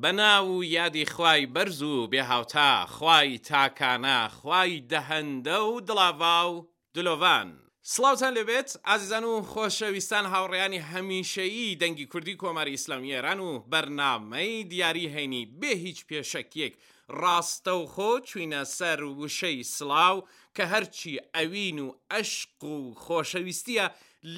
بە ناو و یادی خوای بەرز و بێ هاوتا، خوای تاکانە، خوای دەهەندە و دڵاڤا و دلۆڤان. سڵاوتان لێ بێت ئازیزان و خۆشەویستان هاوڕێیانی هەمیشەیی دەنگی کوردی کۆماری ئیسلامی ئێران و بەرنامەی دیاری هەینی بێ هیچ پێشەکیەک ڕاستەوخۆ چوینە سەر وشەی سڵاو کە هەرچی ئەوین و ئەشق و خۆشەویستیە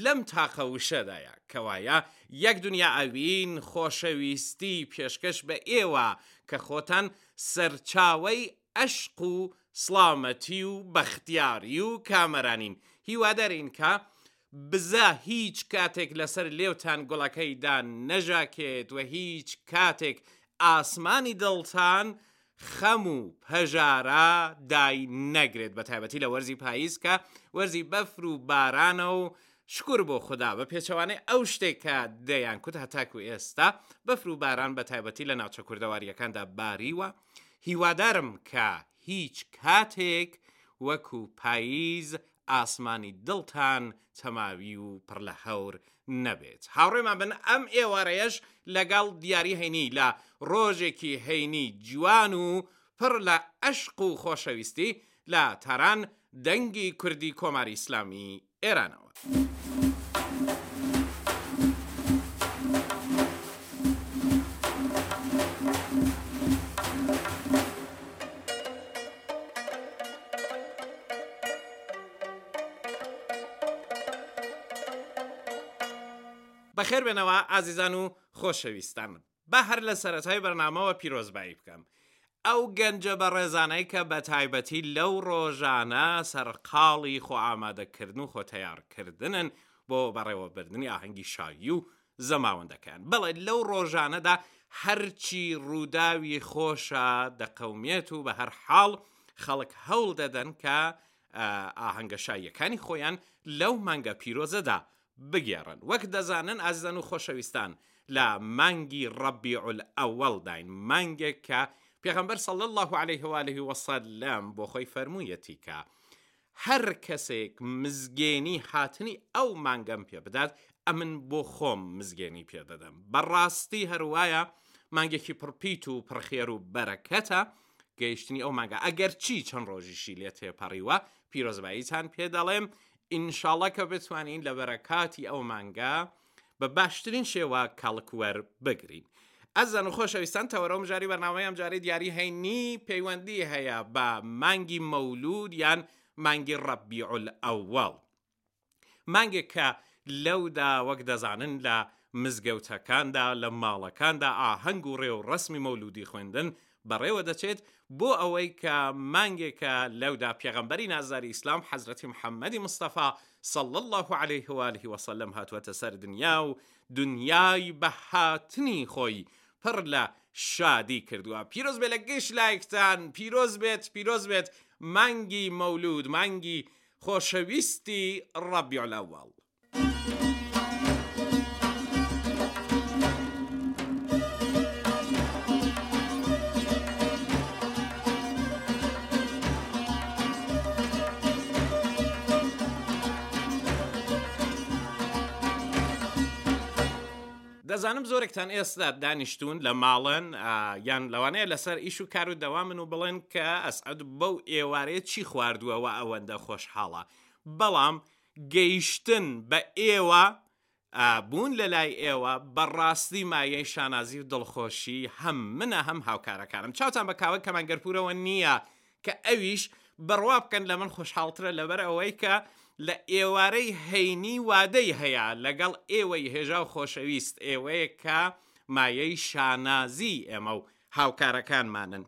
لەم تاقە وشەدایە کەوایە یەک دنیا ئەوین خۆشەویستی پێشکەش بە ئێوە کە خۆتان سەرچاوەی ئەشق و سڵامەتی و بەختیاری و کامەرانین هیوادارین کە بزە هیچ کاتێک لەسەر لێوتان گوڵەکەی دان نەژاکێت و هیچ کاتێک ئاسمانی دڵتان خەم و پەژارە دای نەگرێت بەتایبەتی لە وەرزی پاییز کە وەرزی بەفر و بارانە و شکور بۆ خودا بە پێچەوانەی ئەو شتەی کە دەیان کوت هەتاکو ئێستا بەفر و باران بەتایبەتی لە ناوچە کوردەوارییەکاندا باریوە هیوادارم کە هیچ کاتێک وەکو پاییز ئاسمانی دڵتان چەماوی و پڕ لە هەور نەبێت هاوڕێمان بن ئەم ئێوارەیەش لەگەڵ دیاری هەینی لە ڕۆژێکی هەینی جوان و پڕ لە ئەشق و خۆشەویستی لە تاران دەنگی کوردی کۆماری ئیسلامی ئێرانەوە. بەخێربێنەوە ئازیزان و خۆشەویستان بە هەر لە سەرەتای بەرنامەوە پیرۆزبایی بکەم ئەو گەنجە بە ڕێزانەی کە بە تایبەتی لەو ڕۆژانە سەرقاڵی خۆ ئامادەکردن و خۆتەیارکردنن بۆ بەڕێوەبردننی ئاهەنگی شایی و زەماوەندەکەیان، بەڵێ لەو ڕۆژانەدا هەرچی ڕووداوی خۆشە دەقەومێت و بەهەر حاڵ خەڵک هەوڵ دەدەن کە ئاهەنگە شاییەکانی خۆیان لەو مانگە پیرۆزەدا بگێڕن، وەک دەزانن ئازیزان و خۆشەویستان لە مانگی ڕەبیع الئەوەڵ داین، مانگێک کە پێغەمبەر صلی اللە علیه و آله و سلم بۆ خۆی فەرموویەتی کە هەر کەسێک مزگێنی هاتنی ئەو مانگەم پێ بدات، ئەمن بۆ خۆم مزگێنی پێ دەدەم. بە ڕاستی هەر وایە، مانگێکی پڕ پیت و پڕ خێر و بەرەکەتە، گەیشتنی ئەو مانگە، ئەگەر چی چەند ڕۆژیشی لێ تێپەڕیوە، پیرۆزباییتان پێ دەڵێم، ئینشاڵڵا کە بتوانین لە بەرەکاتی ئەو مانگە، بە باشترین شێوە کەڵک وەربگرین. ئەزان و خۆشەویستان تەوەرەو مژاری بەرنامەی ئەم جارەی دیاری هەینی پەیوەندی هەیە بە مانگی مەولود یان مانگی ڕەبی ئەوەڵ مانگێک کە لەودا وەک دەزانن لە مزگەوتەکاندا لە ماڵەکاندا ئاهەنگ و ڕێ و ڕسمی مەولودی خوێندن بەڕێوە دەچێت بۆ ئەوەی کە مانگێکە لەودا پێغەمبەری نازداری ئیسلام حەزرەتی محەممەدی مستەفا صلى الله عليه وآله وسلم هاتووەتە سەر دنیا و دنیای بە هاتنی خۆی پڕ لە شادی کردووە پیرۆز بێ لە گشت لایکتان پیرۆز بێت پیرۆز بێت مانگی مەولود مانگی خۆشەویستی ڕەبیعلەوەڵ دەزانم زۆرێکتان ئێستا دانیشتون لە ماڵەن یان لەوانەیە لەسەر ئیش و کار و دەوا من و بڵێن کە ئەسعد بەو ئێوارەیە چی خواردووەوە ئەوەندە خۆشحاڵە بەڵام گەیشتن بە ئێوە، بوون لە لای ئێوە بە ڕاستی مایەی شانازی و دڵخۆشی هەم منە هەم هاوکارەکانم. چاوتان بە کاوەی کەمال گەرپوورەوە نییە کە ئەویش بڕوا بکەن لە من خۆشحاڵترە لەبەر ئەوەی کە لە ئێوارەی هەینی وادەی هەیە لەگەڵ ئێوەی هێژا و خۆشەویست، ئێوەیە کە مایەی شانازی ئێمە و هاوکارەکانمانن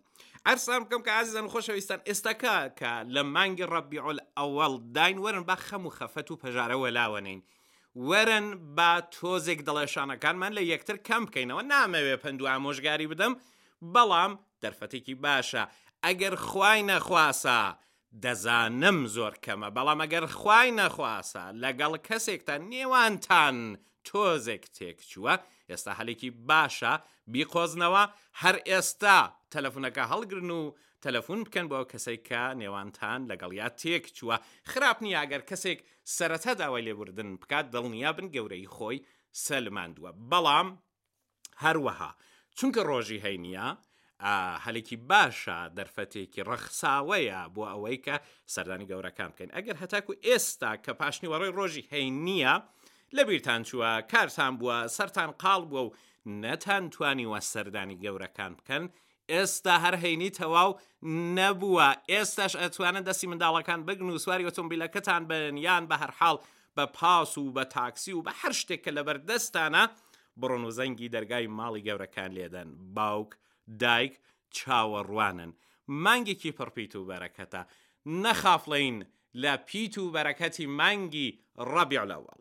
عرسان بکەم کە ئازیزان خۆشەویستان ئێستاکە کە لە مانگی ڕەبیعۆل ئەوەڵ داین وەرن با خەم و خەفەت و پەژارە وەلاوەنین وەرن با تۆزێک دڵێشانەکانمان لە یەکتر کەم بکەینەوە نامەوێ پند و ئامۆژگاری بدەم بەڵام دەرفەتێکی باشە ئەگەر خوای نەخواسە دەزانم زۆر کەمە بەڵام ئەگەر خوای نەخواسا لەگەڵ کەسێکتان نێوانتان تۆزێک تێکچووە ئێستا هەلێکی باشە بیقۆزنەوە هەر ئێستا تەلەفونەکە هەڵگرن و تەلەفون بکەن بۆ کەسێک کە نێوانتان لەگەڵیا تێک چووە خراپ نییە ئەگەر کەسێک سەرەتا داوای لێبوردن بکات دڵنیا بن گەورەی خۆی سەلماندووە بەڵام هەروەها چونکە ڕۆژی هەینیە هەلێکی باشە دەرفەتێکی ڕەخساوەیە بۆ ئەوەی کە سەردانی گەورەکان بکەین ئەگەر هەتاکو ئێستا کە پاشنیوەڕۆی ڕۆژی هەینیە لە بیرتان چووە کارتان بووە سەران قاڵ بووە و نەتان توانیوە سەردانی گەورەکان بکەن ئێستا هەر هەینی تەواو نەبووە ئێستاش ئەتوانن دەستی منداڵەکان بگرن و سواری ئۆتۆمبیلەکەتان بن یان بە هەرحاڵ بە پاس و بە تاکسی و بە هەر شتێک کە لەبەر دەستتانە بڕۆن و زەنگی دەرگای ماڵی گەورەکان لێدەن باوک دایک چاوەڕوانن مانگێکی پڕ پیت و بەرەکەتە نەخافڵێین لە پیت و بەرەکەتی مانگی ڕەبیع لەوەڵ.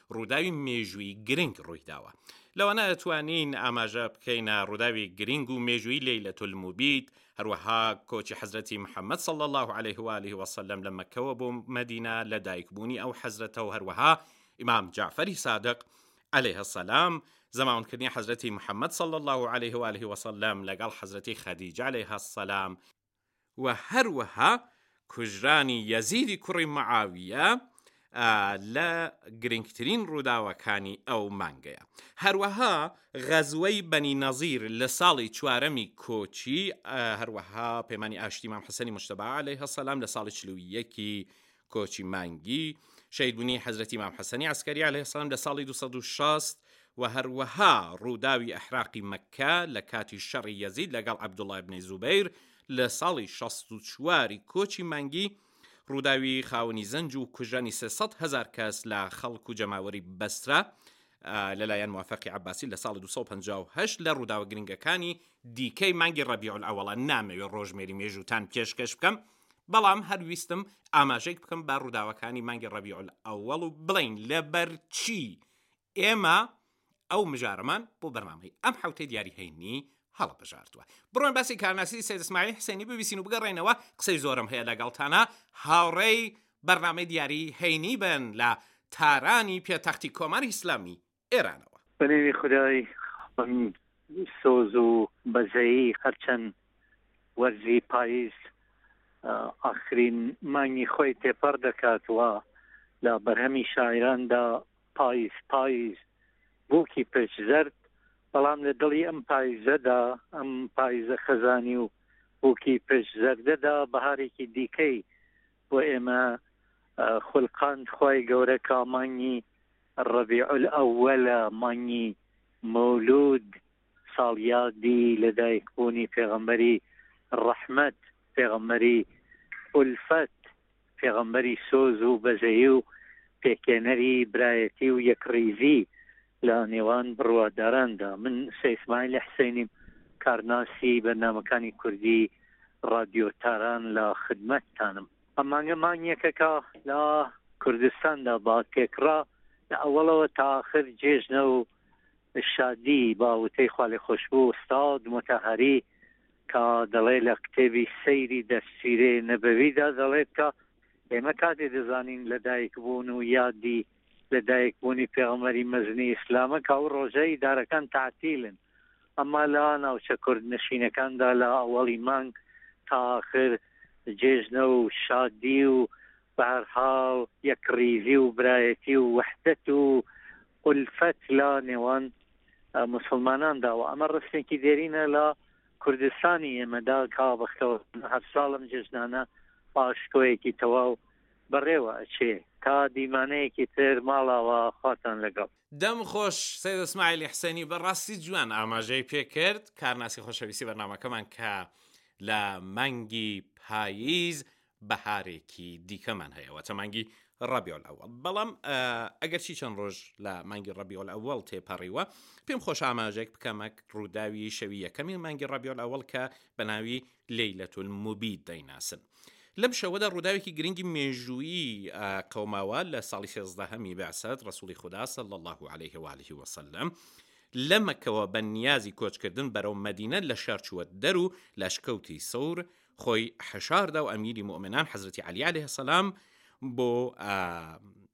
ڕووداوی مێژووی گرنگ ڕوویداوە لەوانە ئەتوانین ئاماژە بکەینە ڕووداوی گرنگ و مێژووی لەی لە تولموبیت هەروەها کۆچی حەزرەتی محەممەد صل الله عليه وعالی وسلم لە مەکەوە بۆ مەدینا لە دایکبوونی ئەو حەزرەتە و هەروەها ئیمام جعفەری سادق عليه السلام زەماونکردنی حەزرەتی محەممەد صل الله عليه وعالی وسلم لەگەڵ حەزرەتی خەدیجە عليه السلام و هەروەها کوژرانی یەزیدی کوڕی معاویە لە گرنگترین ڕووداوەکانی ئەو مانگەیە. هەروەها غەزوەی بەنی نەزیر لە ساڵی چوارەمی کۆچی، هەروەها پەیمانی ئاشتی مام حەسەنی موجتەبا عەلەیهەسەلام لە ساڵی چل و یەکی کۆچی مانگی، شەهیدبوونی حەزرەتی مام حەسەنی عەسکەری عەلەیه سەلام لە ساڵی دوو سەد و شەست، و هەروەها ڕووداوی ئەحراقی مەککە لە کاتی شەڕی یەزید لەگەڵ عەبدوڵا ئیبنی زوبەیر لە ساڵی شەست و چوار ی کۆچی مانگی، ڕووداوی خاوەنی زەنج و کوژرانی سێ سەد هەزار کەس لە خەڵک و جەماوەری بەسرە لەلایەن موافەقی عەباسی لە ساڵی دوو سەد و پەنجا و هەشت لە ڕووداوە گرنگەکانی دیکەی مانگی ڕەبیعولئەوەڵە، نامەوێ ڕۆژمێری مێژووتان پێشکەش بکەم، بەڵام هەر ویستم ئاماژەیک بکەم بە ڕووداوەکانی مانگی ڕەبیعول ئەوەڵ و بڵین لەبەرچی ئێمە ئەو مژارەمان بۆ بەرنامەی ئەم حوتەی دیاری هەینی هەڵبژاردووە بڕۆن باسی کارناسی سێدسماعی حسێنی ببیسین و بگەڕێنەوە قسەی زۆرم هەیە لەگەڵتانە هاوڕێی بەرنامەی دیاری هەینی بن لە تارانی پێتەختی کۆماری ئیسلامی ئێرانەوە. بە نێوی خودای خاوەن سۆز و بەزەیی هەرچەند وەرزی پایز ئاخرین مانگی خۆی تێپەڕ دەکات و لە بەرهەمی شاعیراندا پایز پایز بووکی پرچ زەرد بەڵام لە دڵی ئەم پایزەدا ئەم پایزە خەزانی و بووکی پرچ زەردەدا بەهارێکی دیکەی بۆ ئێمە خولقاند خوای گەورە کا مانگی ڕەبیع الأول مانگی مولود ساڵیادی لەدایک بوونی پێغەمبەری ڕەحمەت پێغەمبەری ئولفەت پێغەمبەری سۆز و بەزەیی و پێکێنەری برایەتی و یەکڕیزی لە نێوان بڕواداراندا من سەیسماعیل حسینیم کارناسی بەرنامەکانی کوردی ڕادیۆ تاران لە خدمەتتانم ئەم مانگە مانگیەکەکە لە کوردستاندا با تێکڕا لە ئەوەڵەوە تاخر جێژنە و شادی با وتەی خالی خۆشببوو ئوستاد متەهری کە دەڵێ لە کتێبی سەیری دەستسیرێ نەبەویدا دەڵێت کە ئێمە کاتێ دەزانین لە دایک بوون و یادی لە دایک بوونی پێغەمبەری مەزنی ئیسلامە کە ئەو ڕۆژە ئیدارەکان تاتیلن ئەمما لە ناوچە کورد نشینەکاندا لە ئەوەڵی مانگ تا ئاخر جێژنە و شادی و بەهرحاڵ یەک ڕیزی و برایەتی و وحدەت و ئولفەت لە نێوان مسلمانان داوە ئەمە ڕستێکی دێرینە لە کوردستانی ئێمەدا کا بەختەوە هەر ساڵم جژنانە پاشکۆیەکی تەواو بەڕێوە ئەچێ تا دیمانەیەکی تر ماڵاوا خواتان لەگەڵ. دەم خۆش سەید اسماعیلی حسینی بە ڕاستی جوان ئاماژەی پێ کرد کارناسی خۆشەویستی بەرنامەکەمان کە لە مانگی پاییز بەهارێکی دیکەمان هەیە واتە مانگی ڕەبی ئەوەڵ بەڵام ئەگەر چی چەند ڕۆژ لە مانگی ڕەبیۆل ئەوەڵ تێپەڕیوە پێم خۆش ئاماژێک بکەمەک ڕووداوی شەوی یەکەمی مانگی ڕەبیۆل ئەوەڵ کە بە ناوی لیلە المبید دەیناسن. لەم شەوەدا ڕووداوێکی گرنگی مێژوویی آه، قەوماوە لە ساڵی سێزدەهەمی بەعسەت ڕەسوڵی خودا صلی الله عليه و آله وسلم لە مەکەوە بە نیازی کۆچکردن بەرەو مەدینە لە شار چووە دەر و لە شکەوتی سەور خۆی حەشاردا و ئەمیری مؤمنان حەزرەتی عەلی عليه السلام بۆ آه،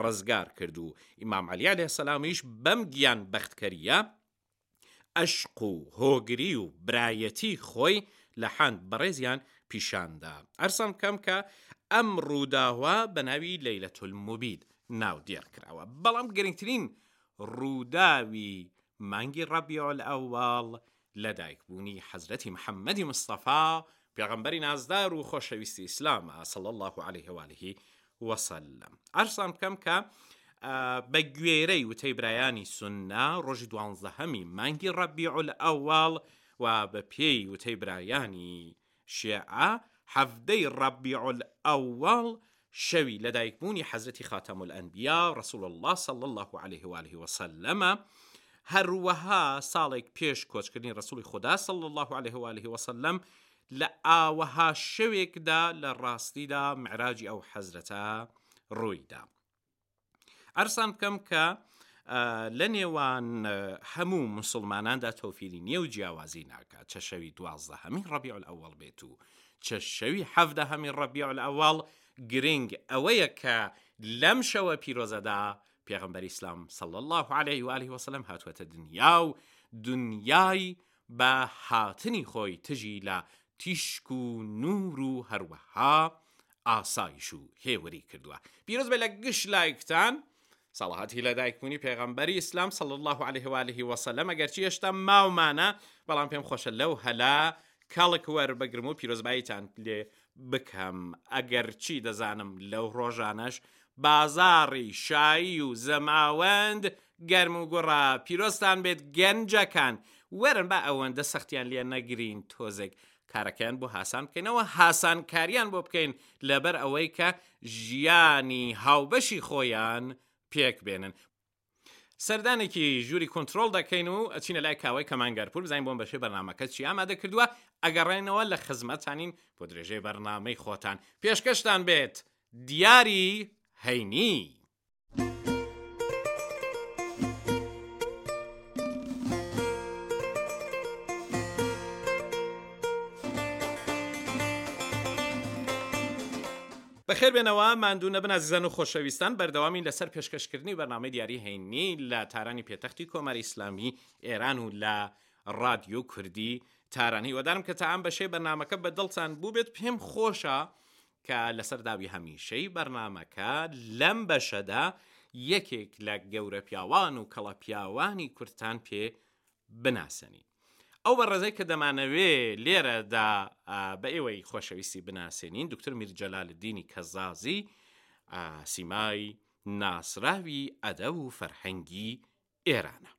ڕزگار کرد و ئیمام عەلی عەلەیه سەلام'یش بەم گیان بەختکەرییە، ئەشق و هۆگری و برایەتی خۆی لە حاند بەڕێزیان پیشان دا. ئەرسان بکەم کە ئەم ڕووداوە بە ناوی لیلە المبید ناودێڕ کراوە، بەڵام گرنگترین ڕووداوی مانگی ڕەبیع الاول لە دایک بوونی حەزرەتی محمدی مستەفا پێغەمبەری نازدار و خۆشەویستی ئیسلامە صلی اللە علیه و آله و سلم عرضان بکەم کە بە گوێرەی وتەی برایانی سنە ڕۆژی دوانزەهەمی مانگی ڕەبی ئەوواڵ و بە پێی وتەی برایانی شیعە حەڤدەی ڕەبیع الئەوەڵ شەوی لەدایکبوونی حەزرەتی خاتەم الئەنبیا ڕەسوڵ اللە صلی اللە علیه و آله و سلمە، هەروەها ساڵێک پێش کۆچکردنی ڕەسوڵی خودا صلی اللە علیه و آله و سلم لە ئاوەها شەوێکدا لە ڕاستیدا معراجی ئەو حەزرەتە ڕوویدا. ئەرسان بکەم کە لە نێوان هەموو مسلماناندا تۆفیلی نییە و جیاوازی ناکات چە شەوی دوازدە هەمی ڕبیع ئەوەڵ بێت و چە شەوی حەفدە هەمی ڕبیع ئەوەڵ گرنگ ئەوەیە کە لەم شەوە پیرۆزەدا پێغمبەر ئیسلام صل الله عليه وعالی وسلم هاتووەتە دنیا و دنیای بە هاتنی خۆی تژی لە تیشک و نور و هەروەها ئاسایش و هێوری کردوە پیرۆز بێ لە گشت لایکتان. ساڵەهاتی لەدایک بوونی پێغەمبەری ئیسلام صلی اللە علیه و آله و سلم ئەگەرچی هێشتا ماومانە بەڵام پێم خۆشە لەو هەلە کەڵک وەربگرم و پیرۆزباییتان لێ بکەم ئەگەرچی دەزانم لەو ڕۆژانەش بازاڕی شایی و زەماوەند گەرم و گوڕا پیرۆزتان بێت گەنجەکان وەرن با ئەوەندە سەختیان لێ نەگرین تۆزێک کارەکەیان بۆ هاسان بکەینەوە هاسانکاریان بۆ بکەین لەبەر ئەوەی کە ژیانی هاوبەشی خۆیان پێک بێنن سەردانێکی ژووری کۆنتترۆل دەکەین و ئەچینە لای کاوای کەمانگەرپور بزانین بۆم بەشێ بەنامەکە چی ئامادە کردووە ئەگەڕێنەوە لە خزمەتانین بۆ درێژەی بەرنامەی خۆتان پێشکەشتان بێت دیاری هەینی. بەخێربێنەوە ماندوو نەبن ئازیزان و خۆشەویستان بەردەوامی لەسەر پێشکەشکردنی بەنامەی دیاری هەینی لە تارانی پێتەختی کۆماری ئیسلامی ئێران و لە ڕادیو کوردی تارانی وەدارم کە تاام بەشێ بەنامەکە بە دڵتان بووبێت پێم خۆشە کە لەسەر داوی هەمیشەی بەرنامەکە لەم بەشەدا یەکێک لە گەورە پیاوان و کەڵە پیاوانی کوردتان پێ بناسەنین ئەو بە ڕێزەی کە دەمانەوێ لێرەدا بە ئێوەی خۆشەویستی بناسێنین دکتر میرجەلال دینی کەزازی سیمای ناسراوی ئەدە و فەرهەنگی ئێرانە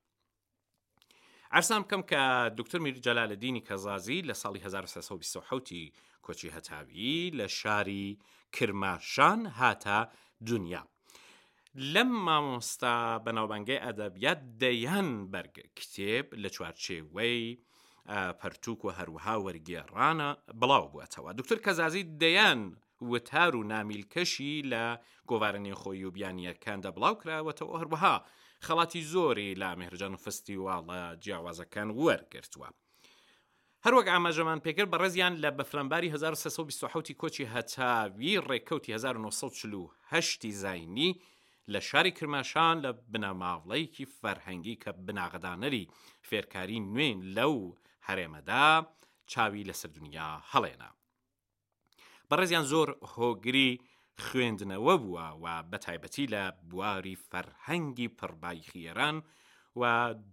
عرسان بکەم کە دکتر میر جەلالە دینی کەزازی لە ساڵی 1920 کۆچی هەتاوی لە شاری کرماشان هاتە دنیا لەم مامۆستا بەناوبانگەی ئەدەبیات دەیان بەرگ کتێب لە چوارچێوەی پەرتوک و هەروەها وەرگێڕانە بڵاو بووەتەوە دکتر کەزازی دەیان وتار و نامیلکەشی لە گۆڤارە نێوخۆیی و بیانییەکاندا بڵاو کراوەتەوە، هەروەها خەڵاتی زۆری لە مێهرجان و فستیواڵە جیاوازەکان وەرگرتووە. هەروەک ئاماژەمان پێکرد بەڕێزیان لە بەفرانباری 1327 ی کۆچی هەتاوی ڕێکەوتی 1948 ی زاینی لە شاری کرماشان لە بنەماڵەیەکی فەرهەنگی کە بناغەدانەری فێرکاری نوێین لەو هەرێمەدا چاوی لەسەر دنیا هەڵێنا. بەڕێزیان زۆر هۆگری خوێندنەوە بووە و بە تایبەتی لە بواری فەرهەنگی پڕبایخی ئێران و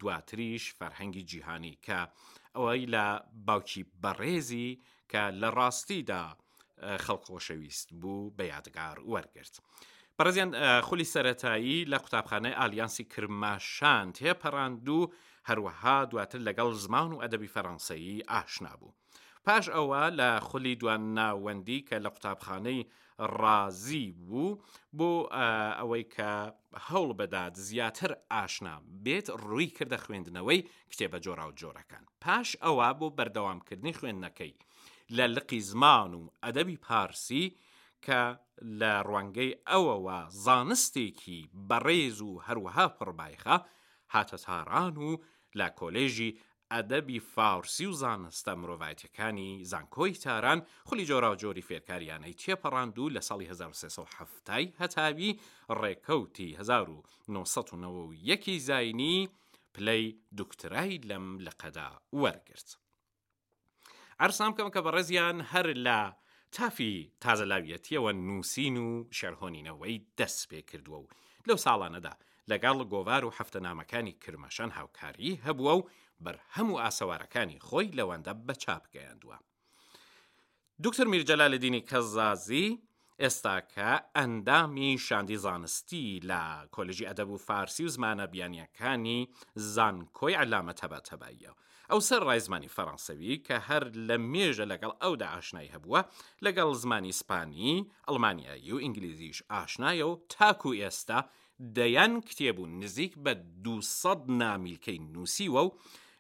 دواتریش فەرهەنگی جیهانی کە ئەوەی لە باوکی بەڕێزی کە لە ڕاستیدا خەڵخۆشەویست بوو بە یادگار وەرگرت. بەڕزیان خولی سەتایی لە قوتابخانەی ئالیانسی کرماشان تێپەڕاند و هەروەها دواتر لەگەڵ زمان و ئەدەبی فەڕەنسایی ئاشنا بوو. پاش ئەوە لە خولی دوانناوەندی کە لە قوتابخانەی ڕازی بوو بۆ ئەوەی کە هەوڵ بەدات زیاتر ئاشنا بێت ڕووی کردە خوێندنەوەی کتێبە جۆرا و جۆرەکان پاش ئەوە بۆ بەردەوامکردنی خوێندنەکەی لە لقی زمان و ئەدەبی پارسی کە لە ڕوانگەی ئەوەوە زانستێکی بەڕێز و هەروەها پڕبایخە هاتە تاران و لە کۆلێژی ئەدەبی فارسی و زانستە مرۆڤایەتیەکانی زانکۆی تاران خولی جۆراوجۆری فێرکاریانەی تێپەڕاند و لە ساڵی هەزار و سێ سەد و حەفتا ی هەتاوی ڕێکەوتی هەزار و نۆ سەد و نەوە و یەک ی زاینی پلەی دوکترای لەم لقەدا وەرگرت. عەرزتان بکەم کە بەڕێزیان هەر لە تافی تازەلاویەتیەوە نووسین و شێرهۆنینەوەی دەست پێ کردووە و لەو ساڵانەدا لەگەڵ گۆڤار و هەفتەنامەکانی کرماشان هاوکاری هەبووە و بەرهەم و ئاسەوارەکانی خۆی لەوەندە بە چاپ گەیاندووە دوکتور میرجەلالدینی کەزازی ئێستا کە ئەندامی شاندی زانستی لە کۆلێژی ئەدەب و فارسی و زمانە بیانییەکانی زانکۆی عەلامە تەباتەباییە. ئەو سەرەڕای زمانی فەرانسەوی کە هەر لە مێژە لەگەڵ ئەودا ئاشنای هەبووە، لەگەڵ زمانی ئیسپانی، ئەڵمانیایی و ئینگلیزیش ئاشنایە و تاکوو ئێستا دەیان کتێب و نزیک بە دوو سەد نامیلکەی نووسیوە و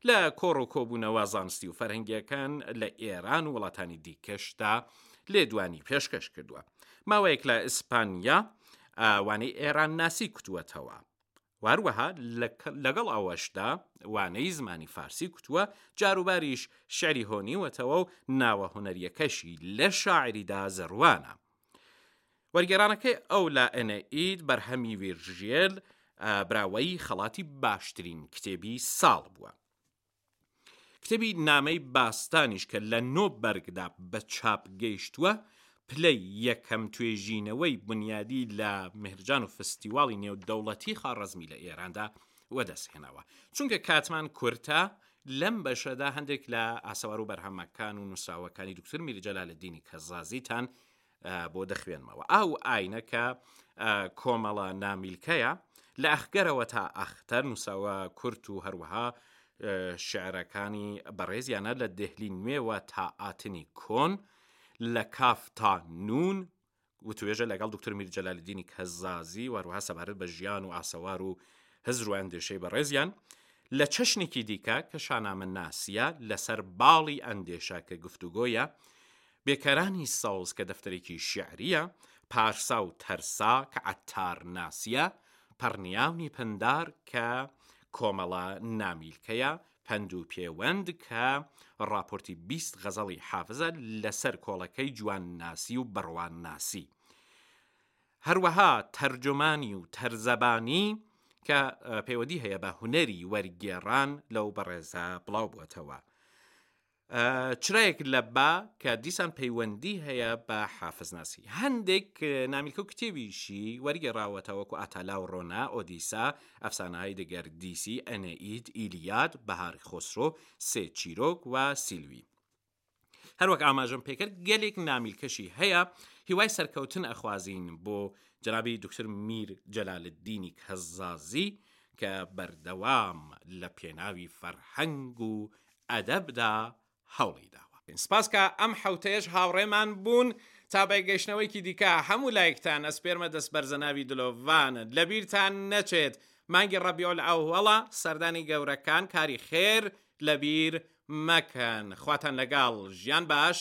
لە کۆڕ و کۆبوونەوە زانستی و فەرهەنگیەکان لە ئێران و وڵاتانی دیکەشدا لێدوانی پێشکەش کردووە ماوەیەک لە ئیسپانیا وانەی ئێران ناسی کوتووەتەوە واروەها لەگەڵ ئەوەشدا وانەی زمانی فارسی کوتووە جاروباریش شعری هۆنیوەتەوە و ناوە هوەریەکەشی لە شاعریدا زەڕوانە وەرگێرانەکەی ئەو لە ئەنەئید بەرهەمی ویرژێل براوەی خەڵاتی باشترین کتێبی ساڵ بووە. کتێبی نامەی باستانیش کە لە نۆ بەرگدا بە چاپ گەیشتووە، پلەی یەکەم توێژینەوەی بنیادی لە مهرجان و فستیواڵی نێودەوڵەتی خاڕەزمی لە ئێراندا وەدەستهێناوە چونکە کاتمان کورتە لەم بەشەدا هەندێک لە ئاسەوار و بەرهەمەکان و نووسراوەکانی دوکتور میری جەلالەدینی کەزازیتان بۆ دەخوێنمەوە ئا و ئاینە کە کۆمەڵە نامیلکەیە لە ئەخگەرەوە تا ئەختەر نووسەوە کورت و هەروەها شعرەکانی بەڕێزیانە لە دهلی نوێوە تا ئاتنی کۆن لە کاف تا نون وتوێژە لەگەڵ دوکتور میر جەلالدینی کەزازی و هەروەها سەبارەت بە ژیان و ئاسەوار و هزر و ئەندێشەی بەڕێزیان لە چەشنێکی دیکە کە شانامە ناسیە لەسەر باڵی ئەندێشە کە گفتوگۆیە بێکەرانی سەوز کە دەفتەرێکی شعریە پارسا و تەرسا کە عەتار ناسیە پەڕنیاونی پندار کە کۆمەڵە نامیلکەیە پەند و پێوەند کە ڕاپۆرتی بیست غەزەڵی حافزە لەسەر کۆڵەکەی جوانناسی و بڕوانناسی. هەروەها تەرجومانی و تەرزەبانی کە پەیوەدی هەیە بە هونەری وەرگێڕان لەو بەڕێزە بڵاو بووەتەوە. چرایەک لە با کە دیسان پەیوەندی هەیە بە حافزناسی هەندێک نامیکە و کتێبیشی وەرگێڕاوەتەوەکو ئاتالا و ڕۆنا ئۆدیسا ئەفسانەهای دەگەر دیسی ئەنەئید ئیلیاد بەهاری خۆسرۆ سێ چیرۆک و سیلوی هەروەک ئاماژەم پێکرد گەلێک نامیلکەشی هەیە هیوای سەرکەوتن ئەخوازین بۆ جنابی دکتر میر جەلالدینی کەزازی کە بەردەوام لە پێناوی فەرهەنگ و ئەدەبدا هەوڵی داوە. سپاس کە ئەم حەوتەیەش هاوڕێمان بوون، تا بەیەکگەیشتنەوەیکی دیکە هەموو لایەکتان ئەسپێرمە دەست بەرزەناوی دلۆڤان، لەبیرتان نەچێت مانگی ڕەبیعولئەوەڵە سەردانی گەورەکان کاری خێر لەبیر مەکەن، خواتان لەگەڵ، ژیان باش،